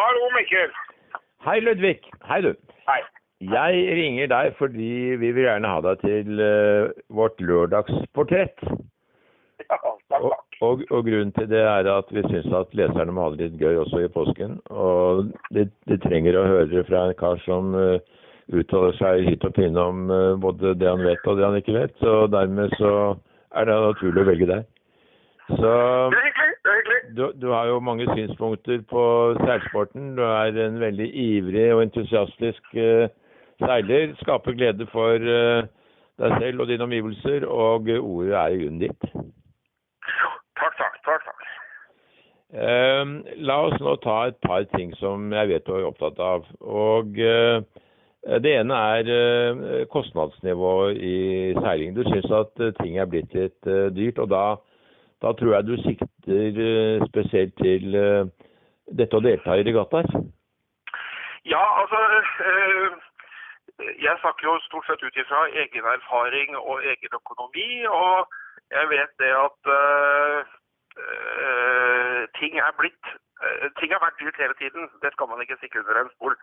Hallo, Mikkel. Hei, Ludvig. Hei, du. Hei. Jeg ringer deg fordi vi vil gjerne ha deg til uh, vårt lørdagsportrett. Ja, takk, Og, og, og grunnen til det er at vi syns at leserne må ha det litt gøy også i påsken. Og de, de trenger å høre fra en kar som uh, uttaler seg hit og pinne om uh, både det han vet og det han ikke vet. Så dermed så er det naturlig å velge deg. Så Det du, du har jo mange synspunkter på seilsporten. Du er en veldig ivrig og entusiastisk uh, seiler. Skaper glede for uh, deg selv og dine omgivelser, og ordet er i grunnen ditt. Takk, takk, takk. takk. Uh, la oss nå ta et par ting som jeg vet du er opptatt av. Og eh, Det ene er kostnadsnivået i seiling. Du syns at ting er blitt litt dyrt, og da, da tror jeg du sikter eh, spesielt til eh, dette å delta i regattaer. Ja, altså eh, Jeg snakker jo stort sett ut ifra egen erfaring og egen økonomi. Og jeg vet det at ting er blitt Ting har vært dyrt hele tiden. Det skal man ikke stikke under en stol.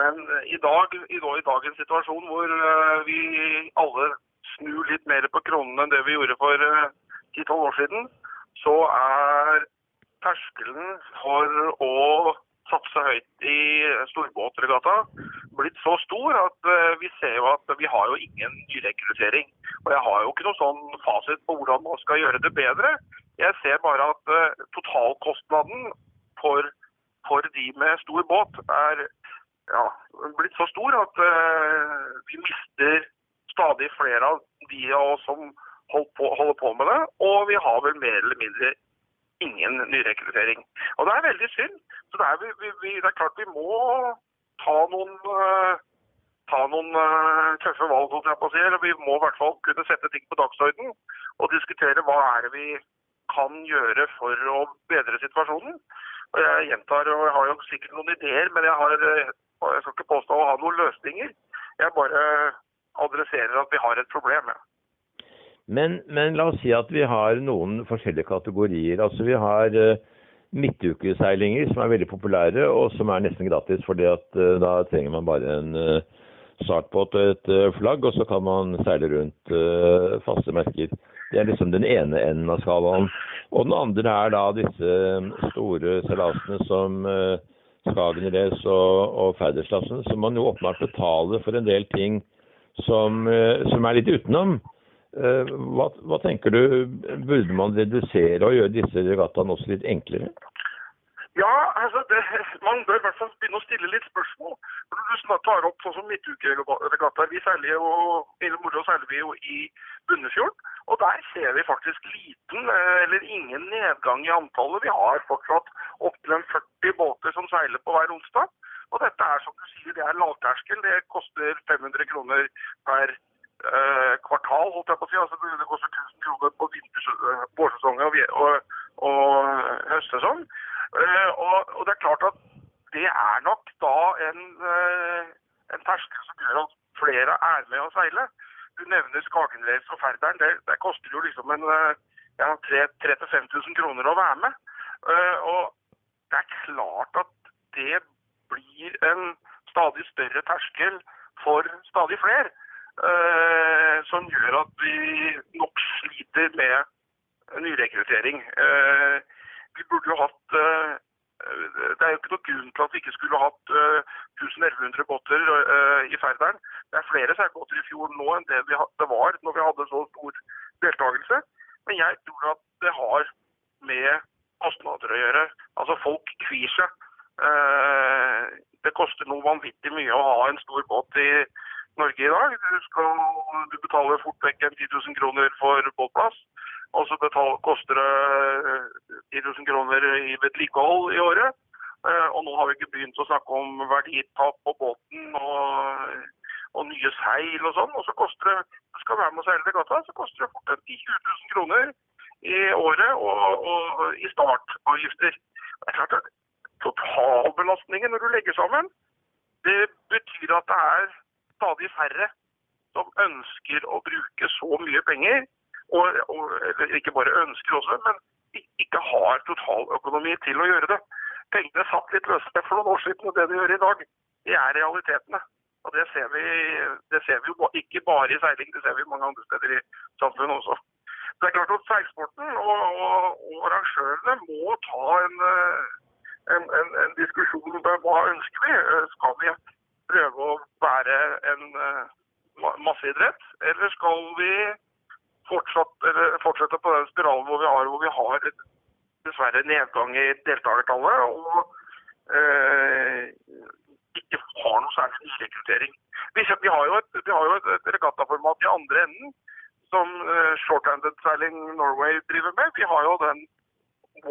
Men i dag, i, dag- i dagens situasjon hvor vi alle snur litt mer på kronene enn det vi gjorde for eh, 10-12 år siden, så er terskelen for å satse høyt i storbåtregatta blitt så stor at eh, vi ser jo at vi har jo ingen nyrekruttering. Og jeg har jo ikke noe sånn fasit på hvordan man skal gjøre det bedre. Jeg ser bare at eh, totalkostnaden for, for de med stor båt er ja, blitt så stor at eh, vi mister stadig flere av de av oss som på, holder på med det. Og vi har vel mer eller mindre ingen nyrekruttering. Og det er veldig synd. Så det er, vi, vi, det er klart vi må ta noen, uh, ta noen uh, tøffe valg, holdt jeg på å si. Eller vi må i hvert fall kunne sette ting på dagsordenen og diskutere hva er det vi kan gjøre for å bedre situasjonen. Og jeg gjentar, og jeg har jo sikkert noen ideer, men jeg, har, eh, jeg skal ikke påstå å ha noen løsninger. Jeg bare adresserer at vi har et problem. Ja. Men, men la oss si at vi har noen forskjellige kategorier. Altså Vi har eh, midtukeseilinger som er veldig populære, og som er nesten gratis. fordi at eh, da trenger man bare en eh, startbåt og et flagg, og så kan man seile rundt faste merker. Det er liksom den ene enden av skalaen. Og den andre er da disse store seilasene som Skagen Race og, og Færderslassen, som man jo åpenbart betaler for en del ting som, som er litt utenom. Eh, Hva, hva tenker du, burde man redusere og gjøre disse regattaene også litt enklere? Ja, altså det, man bør i hvert fall begynne å stille litt spørsmål. Når du tar opp sånn som midtukeregattaer, vi seiler jo, eller moro seiler vi jo i Bunnefjorden. Og der ser vi faktisk liten eh, eller ingen nedgang i antallet. Vi har fortsatt opptil en 40 båter som seiler på hver onsdag. Og dette er som du sier, det er lavterskel. Det koster 500 kroner per eh, kvartal, holdt jeg på å si. Altså det, koster 1000 kroner på eh, vårsesong og, og, og høstsesong. Eh, og, og det er klart at det er nok da en, eh, en terskel som gjør at flere er med å seile. Du nevner Skagenreis og Færderen. Det, det koster jo liksom en eh, ja, 3000-5000 kroner å være med. Eh, og det er klart at det blir en stadig større terskel for stadig flere. Eh, som gjør at vi nok sliter med nyrekruttering. Eh, vi burde jo hatt eh, Det er jo ikke noen grunn til at vi ikke skulle hatt eh, 1100 båter eh, i Færderen. Det er flere seilbåter i fjor nå enn det, det var når vi hadde så stor deltakelse. Men jeg tror at det har med kostnader å gjøre. Altså folk kvir seg. Eh, det koster noe vanvittig mye å ha en stor båt i Norge i dag. Du, skal, du betaler fort vekk en 10 000 kroner for båtplass. Og så koster det eh, 10 000 kroner i vedlikehold i året. Eh, Og nå har vi ikke begynt å snakke om verditap på båten og, og nye seil og sånn. Og så koster det, du skal være med å seile regatta, så koster det fort en 10 000 kroner i året og, og i startavgifter. Det er klart at Totalbelastningen når du legger sammen, det betyr at det er stadig færre som ønsker å bruke så mye penger. Og, og ikke bare ønsker også, men ikke har totaløkonomi til å gjøre det. pengene satt litt løsere for noen år siden enn det de gjør i dag. Det er realitetene. Og det ser vi, det ser vi jo ikke bare i seiling, det ser vi mange andre steder i samfunnet også. Det er klart at seilsporten og, og, og arrangørene må ta en, en, en, en diskusjon om hva ønsker vi. Skal vi prøve å være en masseidrett, eller skal vi fortsette, fortsette på den spiralen hvor vi har, hvor vi har dessverre nedgang i deltakertallet og eh, ikke har noe særlig nyrekruttering. Vi, vi, har jo et, har jo et, et regattaformat i andre enden som uh, Shorthanded Sailing Norway driver med. Vi har jo den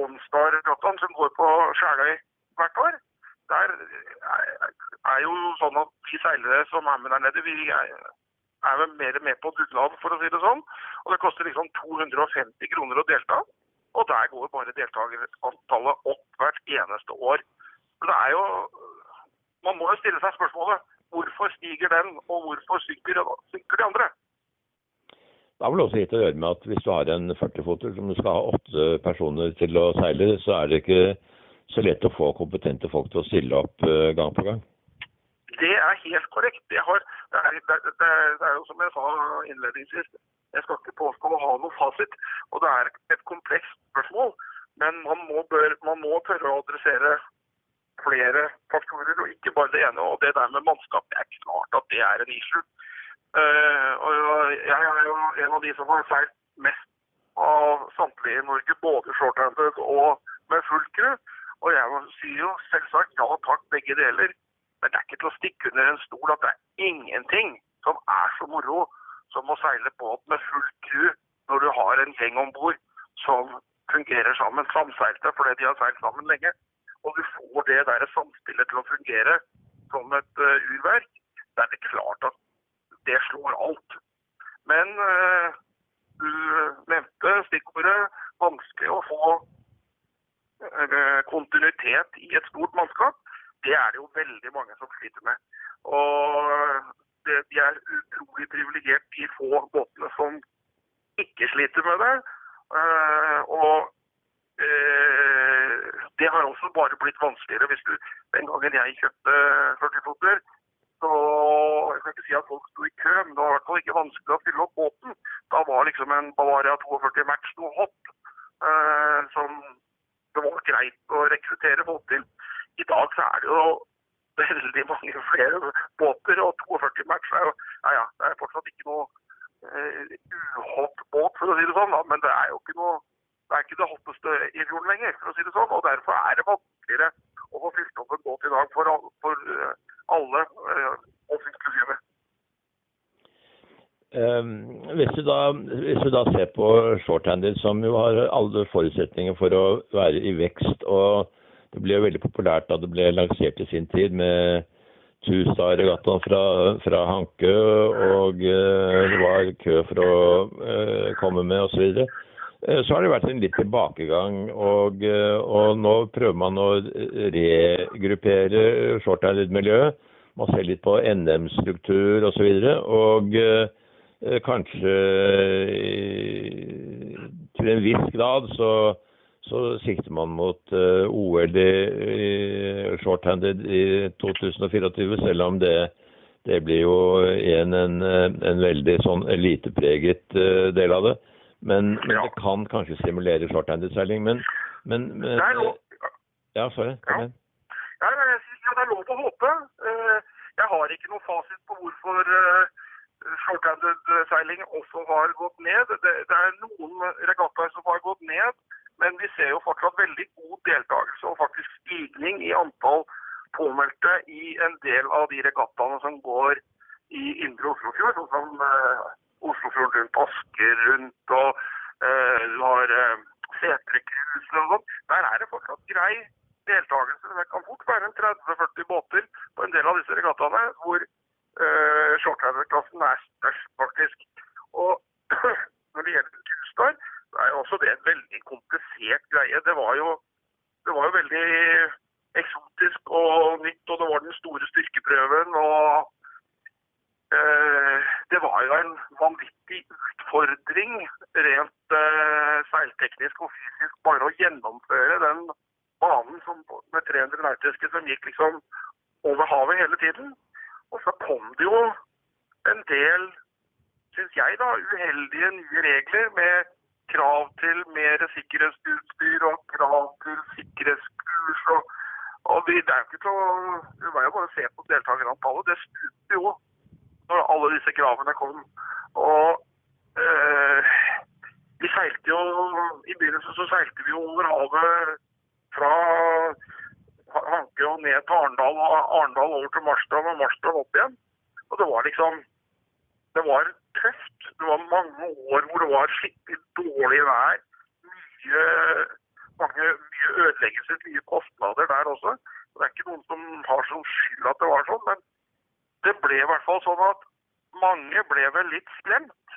One Star-regattaen som går på Skjæløy hvert år. Der er, jo sånn at de seilere som er med der nede, vi er, er mer med på dugnad, for å si det sånn. Og det koster liksom 250 kroner å delta. Og der går bare deltakerantallet opp hvert eneste år. Det er jo Man må jo stille seg spørsmålet hvorfor stiger den, og hvorfor synker, synker de andre? Det har vel også litt å gjøre med at hvis du har en 40-foter som du skal ha åtte personer til å seile, så er det ikke så lett å få kompetente folk til å stille opp eh, gang på gang. Det er helt korrekt. Har, det, er, det, det, er, jo som jeg sa innledningsvis, jeg skal ikke påstå å ha noe fasit. Og det er et komplekst spørsmål. Men man må, bør, man må tørre å adressere flere faktorer, og ikke bare det ene. Og det der med mannskap, det er klart at det er en issue. Uh, og jeg er jo en av de som har seilt mest av samtlige i Norge, både shorthanded og med full crew. Og jeg sier jo selvsagt ja takk, begge deler. Men det er ikke til å stikke under en stol at det er ingenting som er så moro som å seile båt med full crew når du har en gjeng om bord som fungerer sammen, samseilte fordi de har seilt sammen lenge. Og du får det der samspillet til å fungere som et uh, urverk. Det er det klart at det slår alt. Men uh, du nevnte stikkordet vanskelig å få kontinuitet i et stort mannskap. Det er det jo veldig mange som sliter med. Og det, de er utrolig privilegert, de få båtene som ikke sliter med det. Uh, og uh, det har også bare blitt vanskeligere. Hvis du, Den gangen jeg kjøpte 40-foter, så jeg kan ikke si at folk sto i kø, men det var i hvert fall ikke vanskelig å fylle opp båten. Da var liksom en Bavaria 42 Match noe hot som det var greit å rekruttere folk til. I dag så er det jo veldig mange flere båter, og 42 match er jo ja, ja, det er fortsatt ikke noe uh, uhot båt, for å si det sånn, da, men det er jo ikke noe det er ikke det hotteste i fjorden lenger, for å si det sånn. og Derfor er det vanskeligere å få fylt opp en båt i dag for, for uh, alle, uh, oss inklusive. Um, hvis, du da, hvis du da ser på shorthanded, som jo har alle forutsetninger for å være i vekst og det ble jo veldig populært da det ble lansert i sin tid med Tusa-regattaen fra, fra Hanke, og uh, det var kø for å uh, komme med osv. Så, videre. uh, så har det vært en litt tilbakegang, og, og nå prøver man å regruppere shorthanded-miljøet. Man ser litt på NM-struktur osv. Og, så og kanskje til en viss grad så så sikter man mot eh, OL i, shorthanded i 2024, selv om det, det blir jo igjen en, en veldig sånn elitepreget del av det. Men, men det kan kanskje stimulere shorthanded-seiling. Men, men, men lov. Ja, sorry. Kom igjen. Ja. Ja, det er lov å håpe. Jeg har ikke noe fasit på hvorfor shorthanded-seiling også har gått ned. Det, det er noen regattaer som har gått ned. Men vi ser jo fortsatt veldig god deltakelse og faktisk stigning i antall påmeldte i en del av de regattaene som går i indre Oslofjord, sånn som uh, Oslofjorden rundt Asker rundt, og uh, du har uh, Setrekruset og sånn. Der er det fortsatt grei deltakelse. Det kan fort være en 30-40 båter på en del av disse regattaene hvor uh, shorthanded-klassen er størst, faktisk. Og når det gjelder Tustar, er jo også det en veldig komplisert greie. Det var jo, det var jo veldig eksotisk og nytt, og det var den store styrkeprøven. og uh, Det var jo en vanvittig utfordring rent uh, seilteknisk og fysisk bare å gjennomføre den banen som, med 300 nautiske som gikk liksom over havet hele tiden. Og så kom det jo en del, syns jeg, da, uheldige nye regler med krav til mer sikkerhetsutstyr og krav til sikkerhetskurs. og, og vi, det er jo ikke til å, Det var jo bare å se på deltakerantallet. Det stupte jo når alle disse kravene kom. Og øh, vi seilte jo I begynnelsen så seilte vi jo over havet fra Hanke og ned til Arendal og Arendal over til Marstrand og Marstrand opp igjen. Og det var liksom Det var tøft. Det var mange år hvor det var skikkelig dårlig vær. Mye, mange, mye ødeleggelser, mye kostnader der også. Det er ikke noen som har som skyld at det var sånn, men det ble i hvert fall sånn at mange ble vel litt skremt.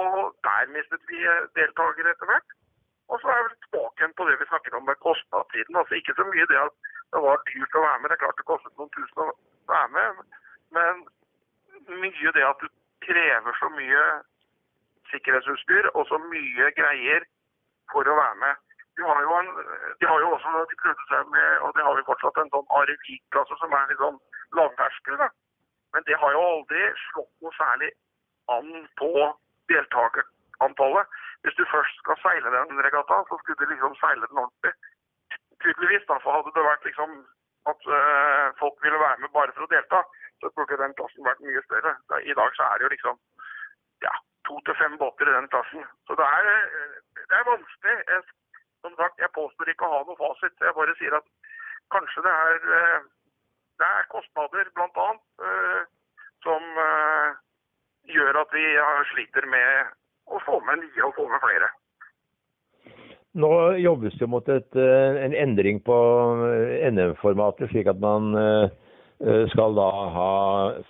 Og der mistet vi deltakere etter hvert. Og så er vi tilbake igjen på det vi snakket om med kostnadssiden. Altså ikke så mye det at det var dyrt å være med. Det er klart det kostet noen tusen å være med. Men mye det at du krever så mye sikkerhetsutstyr og så mye greier for å være med. De har jo, en, de har jo også de prøvde seg med, og det har jo fortsatt, en sånn RFI-klasse som er litt sånn lavterskel. Men det har jo aldri slått noe særlig an på deltakerantallet. Hvis du først skal seile den regattaen, så skulle du liksom seile den ordentlig. Tydeligvis, da, for hadde det vært liksom at øh, folk ville være med bare for å delta, så burde den klassen vært mye større. I dag så er det jo liksom ja, to til fem båter i den klassen. Så det er, det er vanskelig. Jeg, som sagt, jeg påstår ikke å ha noe fasit. Jeg bare sier at kanskje det er, det er kostnader bl.a. øh, som øh, gjør at vi sliter med å få med nye og få med flere. Nå jobbes det mot et, en endring på NM-formatet, slik at man skal da ha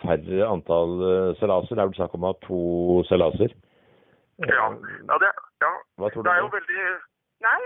færre antall seilaser. Det er vel snakk om å ha to seilaser? Ja. ja, det, ja. Hva tror det er jo veldig Nei,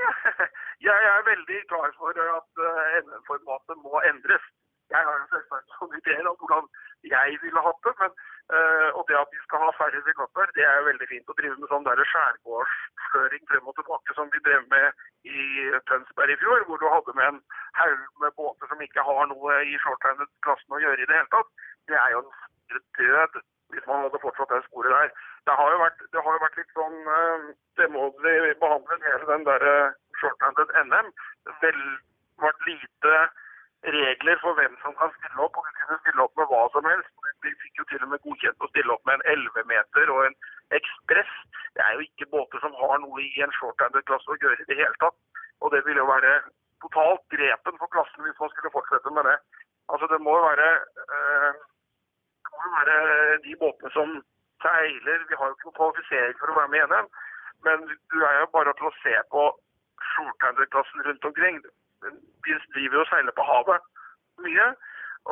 jeg er veldig klar for at NM-formatet må endres. Jeg har jo selvsagt noen ideer om hvordan jeg ville hatt det. men Uh, og det at vi skal ha færre regattaer, det er jo veldig fint å drive med sånn der skjærgårdsføring frem og tilbake som vi drev med i Tønsberg i fjor, hvor du hadde med en haug med båter som ikke har noe i shorthanded-klassen å gjøre i det hele tatt. Det er jo en død hvis man hadde fortsatt det sporet der. Det har jo vært, har jo vært litt sånn uh, vi behandlet hele den der shorthanded NM. Vel vært lite regler for hvem som kan stille opp, og kunne stille opp med hva som helst. Vi fikk jo til og med godkjent å stille opp med en 11-meter og en Ekspress. Det er jo ikke båter som har noe i en shorthanded-klasse å gjøre i det hele tatt. Og det ville jo være totalt drepen for klassen hvis man skulle fortsette med det. Altså Det må jo være, øh, være de båtene som seiler Vi har jo ikke noen kvalifisering for å være med i NM, men du er jo bare til å se på shorthanded-klassen rundt omkring vi driver jo og seiler på havet mye.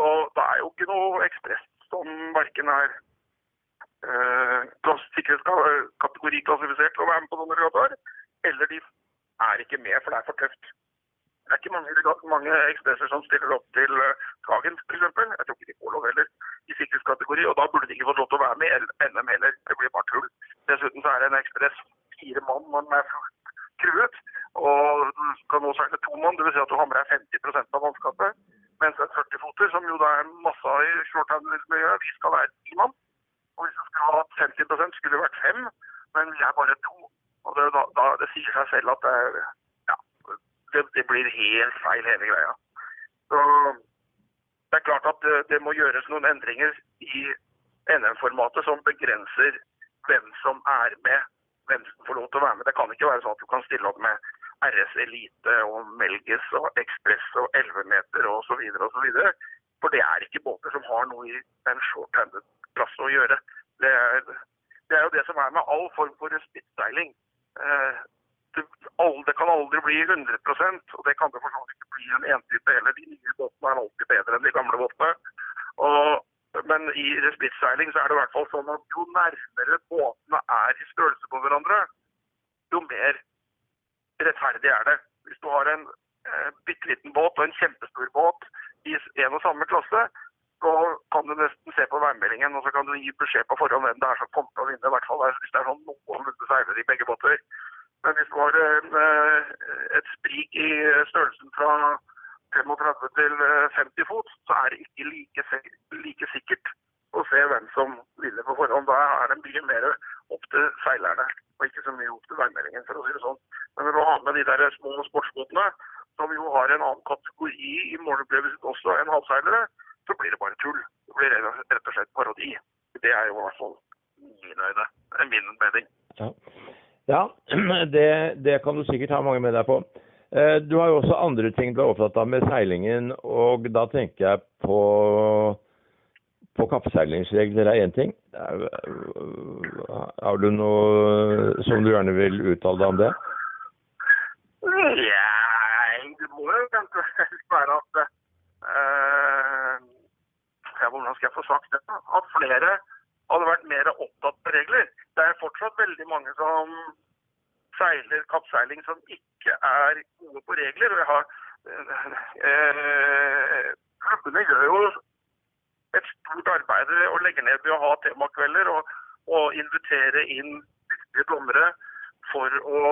Og det er jo ikke noe ekspress som verken er øh, sikkerhetskategoriklassifisert til å være med på sånne regattaer, eller de er ikke med, for det er for tøft. Det er ikke mange, mange ekspresser som stiller opp til Skagen uh, f.eks. Jeg tror ikke de får lov heller i sikkerhetskategori, og da burde de ikke fått lov til å være med i NM heller. Det blir bare tull. Dessuten så er det en ekspress fire mann når den er fullt kruet. Og du kan nå seile to mann, dvs. Si at du har med deg 50 av mannskapet. Mens en 40-foter, som jo det er masse av i shorthandelsmiljøet, vi skal være ti mann. Og hvis vi skulle ha hatt 50 skulle det vært fem, men vi er bare to. Og det, da, da, det sier seg selv at det, ja, det, det, blir helt feil hele greia. Så det er klart at det, det må gjøres noen endringer i NM-formatet som begrenser hvem som er med hvem som får lov til å være med. Det kan ikke være sånn at du kan stille opp med RS Elite og Melges og Ekspress og 11-meter osv. osv. For det er ikke båter som har noe i en short-handed-klasse å gjøre. Det er, det med all form for spittseiling. Eh, det, kan aldri bli 100% og det kan det for ikke bli en entype heller. De nye båtene er alltid bedre enn de gamle båtene. Men i respittseiling så er det i hvert fall sånn at jo nærmere båtene er i størrelse på hverandre, jo mer rettferdig er det. Hvis du har en eh, bitte liten båt og en kjempestor båt i en og samme klasse, så kan du nesten se på værmeldingen og så kan du gi beskjed på forhånd hvem det er som kommer til å vinne. I hvert fall hvis det er sånn noenlunde seiler i begge båter. Men hvis har en, eh, et sprik i størrelsen fra 35 til eh, 50 fot, så er det ikke like, like sikkert å se hvem som vinner på forhånd. Da er det mye mer opp til seilerne, og ikke så mye opp til værmeldingen, for å si det sånn. Men når du har med de der små sportsbåtene, som jo har en annen kategori i målopplevelsen også enn havseilere, så blir det bare tull. Det blir rett og slett parodi. Det er jo i hvert fall mine øyne, en min mening. Ja, ja det, det kan du sikkert ha mange med deg på. Eh, Du har jo også andre ting du er opptatt av med seilingen, og da tenker jeg på, på kappseilingsregler er én ting. Er- Har du noe som du gjerne vil uttale deg om det? Nei, det må jo kanskje være at eh, ja, Hvordan skal jeg få sagt dette? At flere hadde vært mer opptatt med regler. Det er fortsatt veldig mange som seiler kappseiling som ikke er gode på regler. og jeg har eh, Klubbene gjør jo et stort arbeid og å legge ned ved å ha temakvelder og, og invitere inn dyktige dommere for å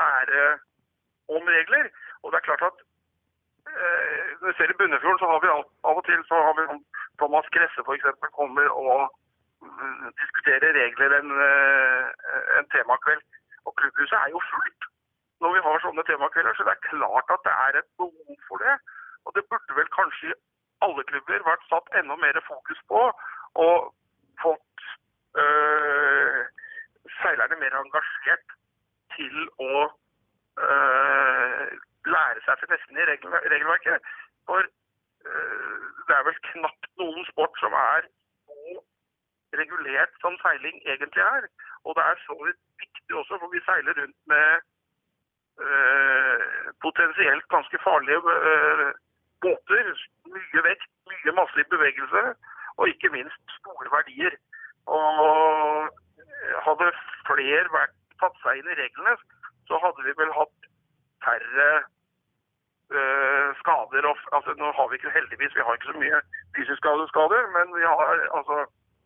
lære om regler. Og det er klart at eh, når vi ser i Bunnefjorden, så har vi av og til så har vi sånn Thomas Kresse f.eks. kommer og mm, diskuterer regler en, eh, en temakveld. Og klubbhuset er jo fullt når vi har sånne temakvelder, så det er klart at det er et behov for det. Og det burde vel kanskje i alle klubber vært satt enda mer fokus på og fått øh, seilerne mer engasjert til å øh, lære seg finessen i regel, regelverket. For det er vel knapt noen sport som er så regulert som seiling egentlig er. Og det er så vidt viktig også, for vi seiler rundt med øh, potensielt ganske farlige øh, båter. Mye vekt, mye massiv bevegelse, og ikke minst store verdier. Og hadde flere vært tatt seg inn i reglene, så hadde vi vel hatt færre øh, skader. Og, altså, nå har vi ikke heldigvis vi har ikke så mye fysisk skader, men vi har altså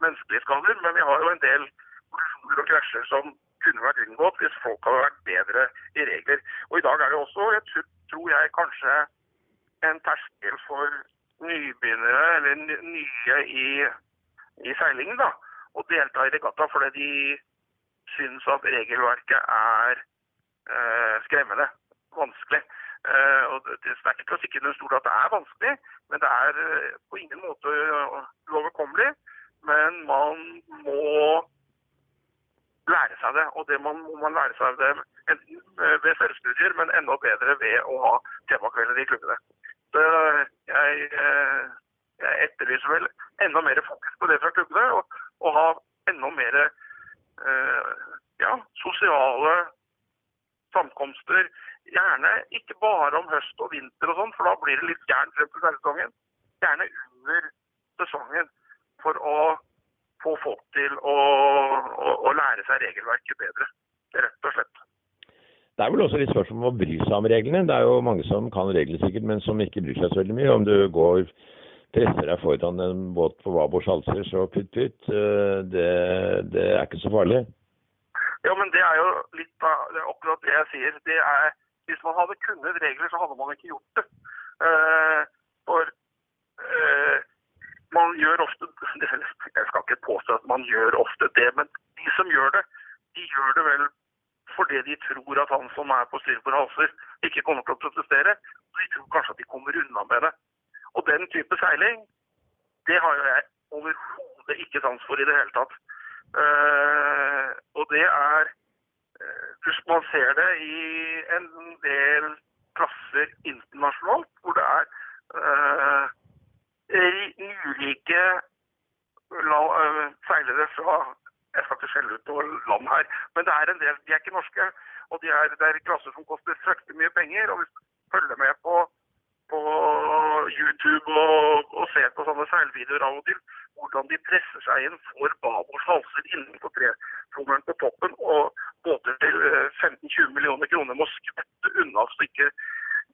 menneskelige skader. Men vi har jo en del kollisjoner og krasjer som kunne vært unngått hvis folk hadde vært bedre i regler. Og i dag er det også, jeg tror, tror jeg, kanskje en terskel for nybegynnere eller nye i, i seilingen da, å delta i regatta fordi de syns at regelverket er eh, skremmende, vanskelig. Eh, og det, er ikke til å stikke under stol at det er vanskelig, men det er eh, på ingen måte uoverkommelig. Men man må lære seg det, og det man, må man lære seg det ved selvstudier, men enda bedre ved å ha temakvelder i klubbene. Så jeg, eh, jeg etterlyser vel enda mer fokus på det fra klubbene, og, og ha enda mer eh, ja, sosiale samkomster. Gjerne ikke bare om høst og vinter og sånn, for da blir det litt gærent frem til seilsesongen. Gjerne under sesongen for å få folk til å, å, å lære seg regelverket bedre, rett og slett. Det er vel også litt spørsmål om å bry seg om reglene. Det er jo mange som kan reglene sikkert, men som ikke bryr seg så veldig mye. Om du går presser deg foran en båt på Vabors halser, så putt, pytt. eh, Det, det er ikke så farlig. Ja, men det er jo litt av akkurat det jeg sier. Det er, hvis man hadde kunnet regler, så hadde man ikke gjort det. Eh, for eh, man gjør ofte Jeg skal ikke påstå at man gjør ofte det, men de som gjør det, de gjør det vel fordi de tror at han som er på styrbord halser, ikke kommer til å protestere. De tror kanskje at de kommer unna med det. Og den type seiling, det har jo jeg overhodet ikke sans for i det hele tatt. Eh, og det er man ser det i en del klasser internasjonalt, hvor det er uh, ulike eh, seilere fra Jeg skal ikke skjelle ut noe land her, men det er en del, de er ikke norske. Og de er, det er klasser som koster fryktelig mye penger. Og hvis du følger med på, på YouTube og, og ser på sånne seilvideoer av og til, hvordan de presser seg inn, får babords halser innenfor tretrommelen på toppen, og båter til eh, 15-20 millioner kroner må skvette unna så ikke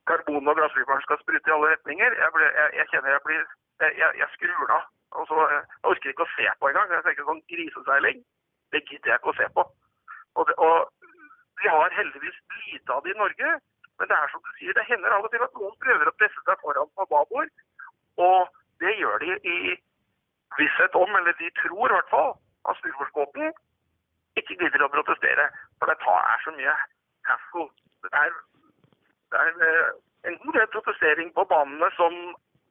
karbon og glassfiberen skal sprute i alle retninger. Jeg, ble, jeg, jeg kjenner jeg blir Jeg, jeg, skrur av. Eh, jeg orker ikke å se på engang. Jeg tenker sånn griseseiling, det gidder jeg ikke å se på. Og, det, og Vi har heldigvis lite av det i Norge, men det er som du sier, det hender av og til at noen prøver å presse seg foran på babord. Og det gjør de i visshet om, eller de tror i hvert fall, at Sturforsbåten ikke gidder å protestere. For det er så mye hassle. Det er, det er eh, en god del protestering på banene som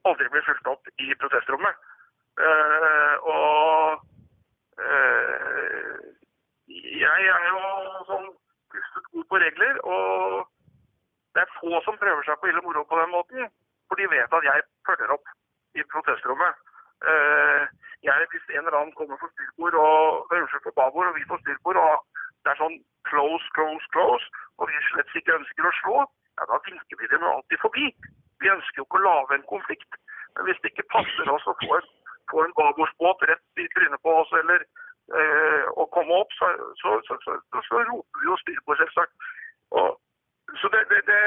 aldri blir fulgt opp i protestrommet. Uh, og uh, jeg er jo sånn pustet god på regler, og det er få som prøver seg på ille moro på den måten. For de vet at jeg følger opp i protestrommet. Uh, jeg, hvis en eller annen kommer for styrbord og unnskyld på babord, og vi får styrbord, og det er sånn close, close, close, og vi slett ikke ønsker å slå, ja, da vinker vi dem alltid forbi. Vi ønsker jo ikke å lage en konflikt. Men hvis det ikke passer oss å få en, få en babordsbåt rett i trynet på oss, eller uh, å komme opp, så, så, så, så roper vi jo styrbord, selvsagt. Og, så det, det, det,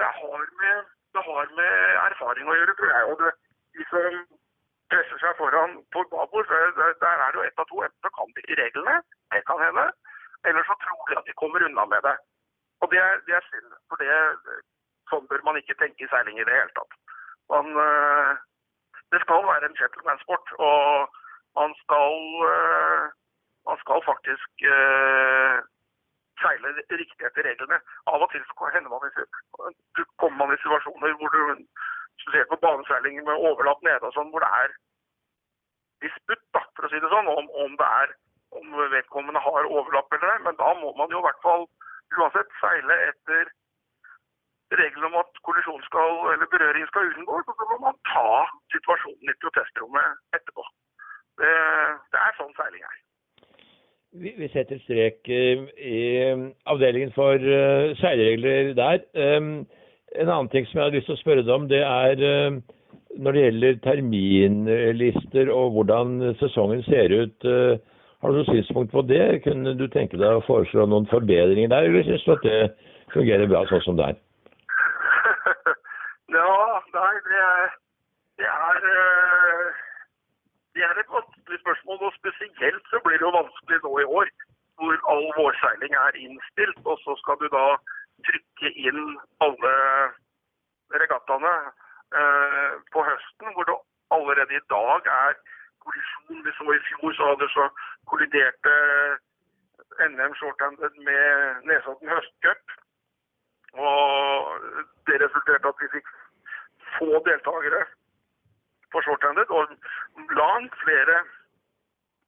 det, har med, det, har med, erfaring å gjøre, tror jeg. Og det, de presser seg foran på babord, der, er det jo ett av to. Enten så kan de ikke reglene, det kan hende, eller så tror de at de kommer unna med det. Og det er, det er synd, for det, sånn bør man ikke tenke i seiling i det hele tatt. Man, eh, det skal være en gentleman-sport, og man skal, eh, man skal faktisk eh, seile riktig etter reglene. Av og til hender man i, kommer man i situasjoner hvor du spesielt på baneseiling med overlapp nede og sånn, hvor det er disputt, da, for å si det sånn, om, om det er om vedkommende har overlapp eller ei. Men da må man jo i hvert fall uansett seile etter reglene om at kollisjon skal, eller berøring skal unngås, og så må man ta situasjonen i protestrommet etterpå. Det, det er sånn seiling er. Vi, vi setter strek uh, i avdelingen for uh, seileregler der. En annen ting som jeg har lyst til å spørre deg om, det er uh, når det gjelder terminlister og hvordan sesongen ser ut. Har du noen synspunkt på det? Kunne du tenke deg å foreslå noen forbedringer der, eller syns du at det fungerer bra sånn som det er? Ja, nei, det er, det er, eh, det er et vanskelig spørsmål. Og spesielt så blir det jo vanskelig nå i år, hvor all vårseiling er innstilt. Og så skal du da trykke inn alle regattaene eh, på høsten, hvor det allerede i dag er kollisjon. Vi så i fjor så hadde så kolliderte NM shorthanded med Nesodden høstcup. Og det resulterte at vi fikk få deltakere på shorthanded, og langt flere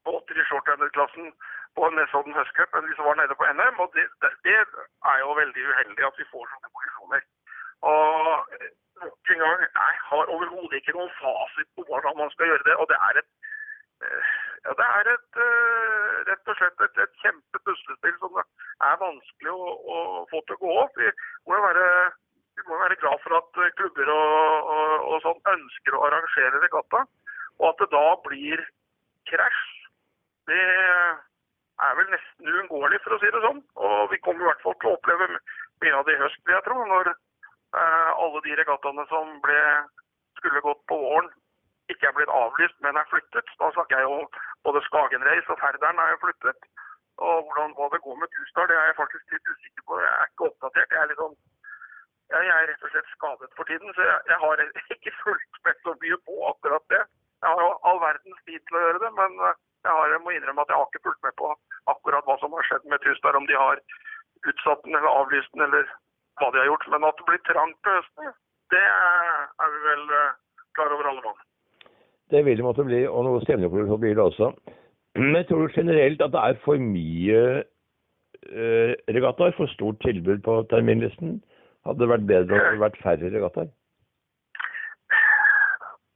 båter i shorthanded-klassen på Nesodden høstcup enn de som var nede på NM. Og det, det, er jo veldig uheldig at vi får sånne posisjoner. Og nok en gang, jeg har overhodet ikke noen fasit på hvordan man skal gjøre det. Og det er et, eh, ja, det er et eh, rett og slett et, et kjempepuslespill som det er vanskelig å, å, få til å gå opp. Vi må jo være må være glad for at klubber og, og, og sånn ønsker å arrangere regatta. Og at det da blir krasj, det er vel nesten uunngåelig, for å si det sånn. Og vi kommer i hvert fall til å oppleve mye av det i høst, vil jeg tro. Når eh, alle de regattaene som ble, skulle gått på våren, ikke er blitt avlyst, men er flyttet. Da snakker jeg jo både Skagen Race og Færderen er jo flyttet. Og hvordan, hva det går med Tusdal, det er jeg faktisk litt usikker på. Jeg er ikke oppdatert. Jeg er litt sånn jeg er rett og slett skadet for tiden, så jeg, jeg har ikke fulgt med så mye på akkurat det. Jeg har jo all verdens tid til å gjøre det, men eh, jeg, har, jeg må innrømme at jeg har ikke fulgt med på akkurat hva som har skjedd med Tystar, om de har utsatt den eller avlyst den eller hva de har gjort. Men at det blir trangt på høsten, det er vi vel eh, klar over alle mann. Det vil det måtte bli, og noe stevneproduksjon blir det også. Men jeg tror generelt at det er for mye eh, regattaer, for stort tilbud på terminlisten. Hadde det vært bedre om det hadde vært færre regattaer?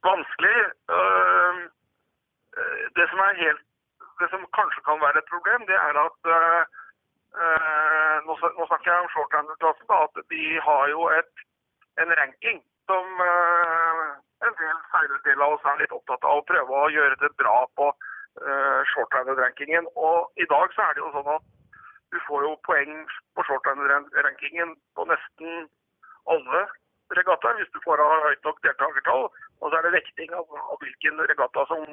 Vanskelig. Øh, det som, helt, det som kanskje kan være et problem, det er at eh, øh, nå, snakker jeg om shorthanded-klassen. At de har jo et, en ranking som en del seilere av oss er litt opptatt av å prøve å gjøre det bra på shorthanded-rankingen. Og i dag så er det jo sånn at du får jo poeng på shortline-rankingen på nesten alle regattaer hvis du får av høyt nok deltakertall. Og så er det vekting av, av hvilken regatta som,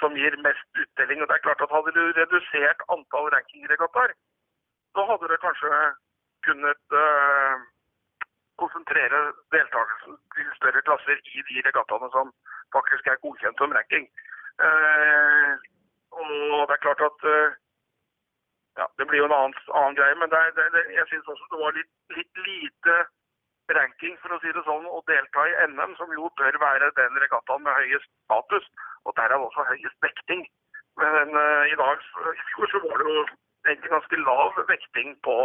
som, gir mest uttelling. Og det er klart at Hadde du redusert antall rankingregattaer, så hadde du kanskje kunnet uh, konsentrere deltakelsen til større klasser i de regattaene som faktisk er godkjent som ranking. Uh, og det er klart at uh, ja, Det blir jo en annen, annen greie, men det det, det, jeg syns også det var litt, litt, lite ranking for å si det sånn, å delta i NM, som jo bør være den regattaen med høyest status, og derav også høyest vekting. Men uh, i dag, i fjor så var det jo egentlig ganske lav vekting på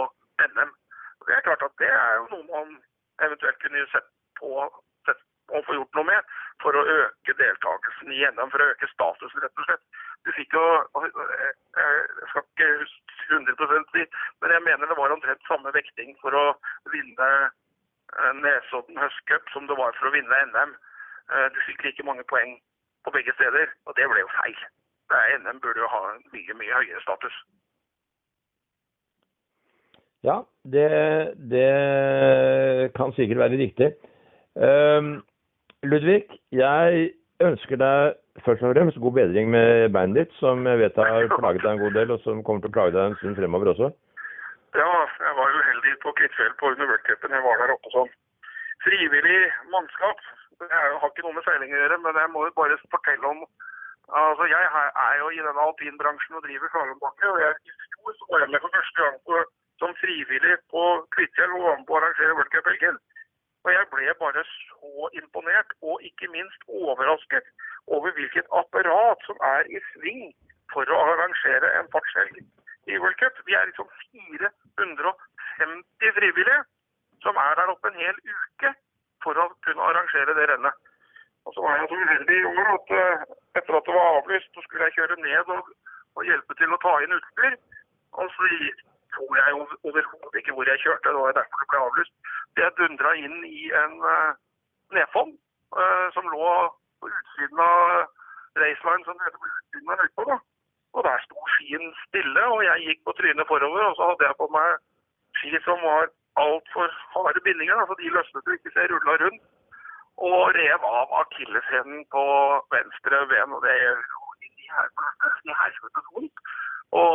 NM. Det er klart at det er jo noe man eventuelt kunne sett på sett, og få gjort noe med for å øke deltakelsen i NM, for å øke statusen, rett og slett. Du fikk jo Jeg skal ikke huske 100 si, men jeg mener det var omtrent samme vekting for å vinne eh, Nesodden høstcup som det var for å vinne NM. Eh, du fikk like mange poeng på begge steder, og det ble jo feil. NM burde jo ha en mye, mye høyere status. Ja, det, det kan sikkert være riktig. Um, Ludvig, jeg ønsker deg først og fremst god bedring med beinet ditt, som jeg vet har plaget deg en god del, og som kommer til å plage deg en stund fremover også. Ja, jeg var uheldig på Kvitfjell på under World Jeg var der oppe som frivillig mannskap. Jeg har ikke noe med seiling å gjøre, men jeg må jo bare fortelle om Altså, Jeg er jo i denne alpinbransjen og driver slalåmbakke. og jeg, I fjor så var jeg med for første gang på, som frivillig på Kvitfjell og var med på å arrangere World Cup-helgen. Og jeg ble bare så imponert, og ikke minst overrasket over hvilket apparat som er i sving for å arrangere en fartshelg i World Cup. Vi er liksom 450 frivillige som er der oppe en hel uke for å kunne arrangere det rennet. Og så var jeg så uheldig i år at uh, etter at det var avlyst, så skulle jeg kjøre ned og, og hjelpe til å ta inn utstyr. Og så tror jeg overhodet ikke hvor jeg kjørte, det var derfor det ble avlyst. Jeg dundra inn i en uh, nedfond uh, som lå på utsiden av raceline, som det heter på utsiden av løypa. Og der sto skien stille, og jeg gikk på trynet forover. Og så hadde jeg på meg ski som var altfor harde bindinger, så de løsnet du ikke, så jeg rulla rundt. Og rev av akilleshælen på venstre ben. Og det i helvetes vondt. Og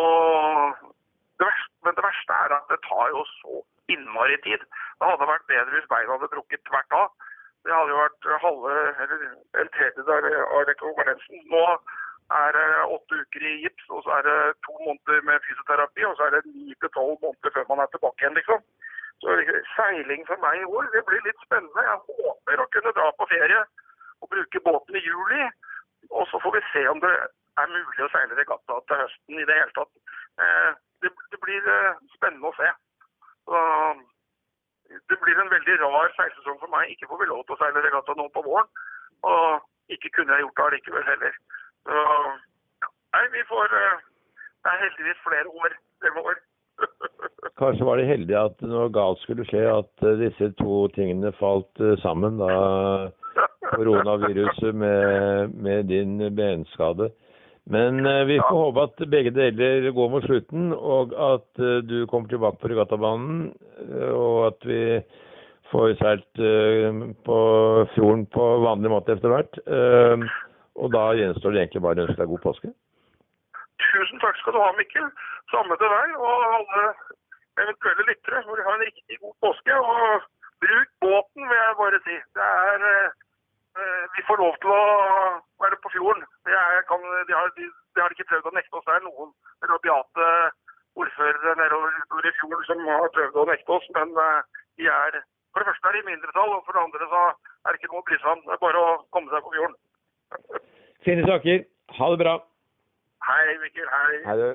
det verste, men det verste er at det tar jo så innmari tid. Det hadde vært bedre hvis beina hadde brukket tvert av. Det hadde jo vært halve, eller en tredjedel av rekonvalesen. Nå er det åtte uker i gips, og så er det to måneder med fysioterapi, og så er det ni til tolv måneder før man er tilbake igjen, liksom. Så seiling for meg i år, det blir litt spennende. Jeg håper å kunne dra på ferie og bruke båten i juli. Og så får vi se om det er mulig å seile regatta til høsten i det hele tatt. Eh, det, det blir eh, spennende å se. Så det blir en veldig rar seilsesong for meg. Ikke får vi lov til å seile regatta nå på våren. Og ikke kunne jeg gjort det allikevel heller. Så nei, vi får eh, Det er heldigvis flere år fremover. Kanskje var det heldig at noe galt skulle skje, at eh, disse to tingene falt eh, sammen da koronaviruset med, med din benskade. Men uh, vi får håpe at begge deler går mot slutten, og at du kommer tilbake på regattabanen. Og at vi får seilt på fjorden på vanlig måte etter hvert. og da gjenstår det egentlig bare å ønske deg god påske. Tusen takk skal du ha, Mikkel. Samme til deg og alle eventuelle lyttere. Må de ha en riktig god påske. Og bruk båten, vil jeg bare si. Det er Vi får lov til å være på fjorden. Det, er, kan, de, har, de, de, har, ikke prøvd å nekte oss. Det er noen rabiate ordførere nedover i fjorden som har prøvd å nekte oss. Men uh, de er for det første er de mindretall, og for det andre så er det ikke noe å bry seg om. Det er bare å komme seg på fjorden. Fine saker. Ha det bra. Hei, Mikkel. Hei. Hei du.